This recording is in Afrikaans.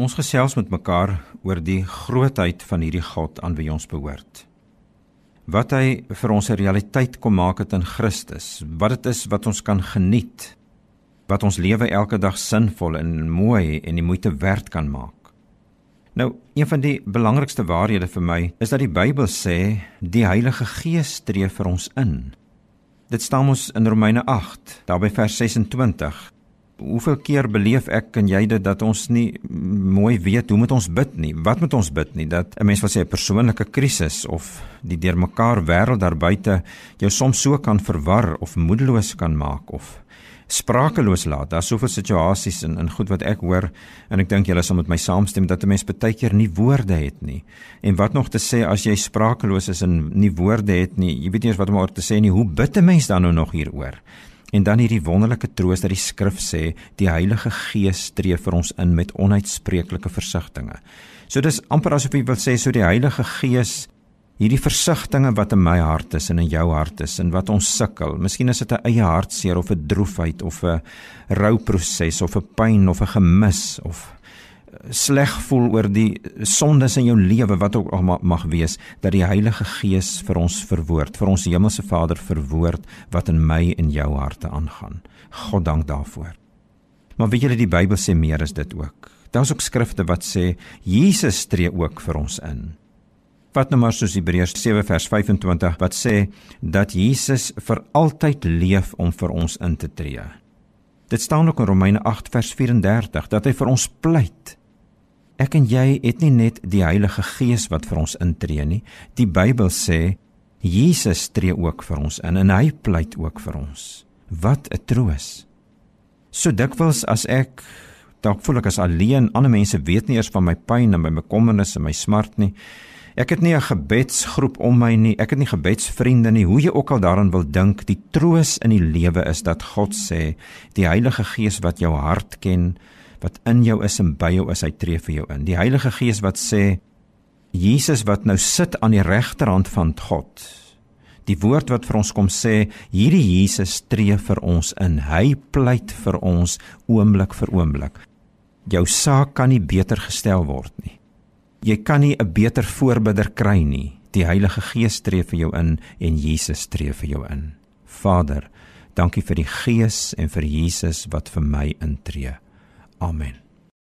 Ons gesels met mekaar oor die grootheid van hierdie God aan wie ons behoort. Wat hy vir ons 'n realiteit kom maak het in Christus, wat dit is wat ons kan geniet, wat ons lewe elke dag sinvol en mooi en die moeite werd kan maak. Nou, een van die belangrikste waarhede vir my is dat die Bybel sê die Heilige Gees tree vir ons in. Dit staan ons in Romeine 8, daarby vers 26 hoeveel keer beleef ek en jy dit dat ons nie mooi weet hoe moet ons bid nie. Wat moet ons bid nie? Dat 'n mens wil sê 'n persoonlike krisis of die deurmekaar wêreld daar buite jou soms so kan verwar of moedeloos kan maak of sprakeloos laat. Daar's soveel situasies in in goed wat ek hoor en ek dink julle sal met my saamstem dat 'n mens baie keer nie woorde het nie. En wat nog te sê as jy sprakeloos is en nie woorde het nie, jy weet nie eens wat om oor te sê nie. Hoe bid 'n mens dan nou nog hieroor? En dan hierdie wonderlike troos dat die skrif sê die Heilige Gees tree vir ons in met onuitspreeklike versigtings. So dis amper asof jy wil sê so die Heilige Gees hierdie versigtings wat in my hart is en in jou hart is en wat ons sukkel. Miskien is dit 'n eie hartseer of 'n droefheid of 'n rouproses of 'n pyn of 'n gemis of sleg voel oor die sondes in jou lewe wat ook al mag wees dat die Heilige Gees vir ons verwoord vir ons hemelse Vader verwoord wat in my en jou harte aangaan. God dank daarvoor. Maar weet julle die Bybel sê meer as dit ook. Daar's ook skrifte wat sê Jesus tree ook vir ons in. Wat nou maar soos Hebreërs 7 vers 25 wat sê dat Jesus vir altyd leef om vir ons in te tree. Dit staan ook in Romeine 8 vers 34 dat hy vir ons pleit Ek en jy het nie net die Heilige Gees wat vir ons intree nie. Die Bybel sê Jesus tree ook vir ons in en hy pleit ook vir ons. Wat 'n troos. So dikwels as ek dalk voel ek as alleen, ander mense weet nie eers van my pyn en my bekommernisse en my smart nie. Ek het nie 'n gebedsgroep om my nie. Ek het nie gebedsvriende nie. Hoe jy ook al daaraan wil dink, die troos in die lewe is dat God sê, die Heilige Gees wat jou hart ken, wat in jou is en by jou is, hy tree vir jou in. Die Heilige Gees wat sê Jesus wat nou sit aan die regterhand van God. Die woord wat vir ons kom sê, hierdie Jesus tree vir ons in. Hy pleit vir ons oomblik vir oomblik. Jou saak kan nie beter gestel word nie. Jy kan nie 'n beter voorbidder kry nie. Die Heilige Gees tree vir jou in en Jesus tree vir jou in. Vader, dankie vir die Gees en vir Jesus wat vir my intree. Amen.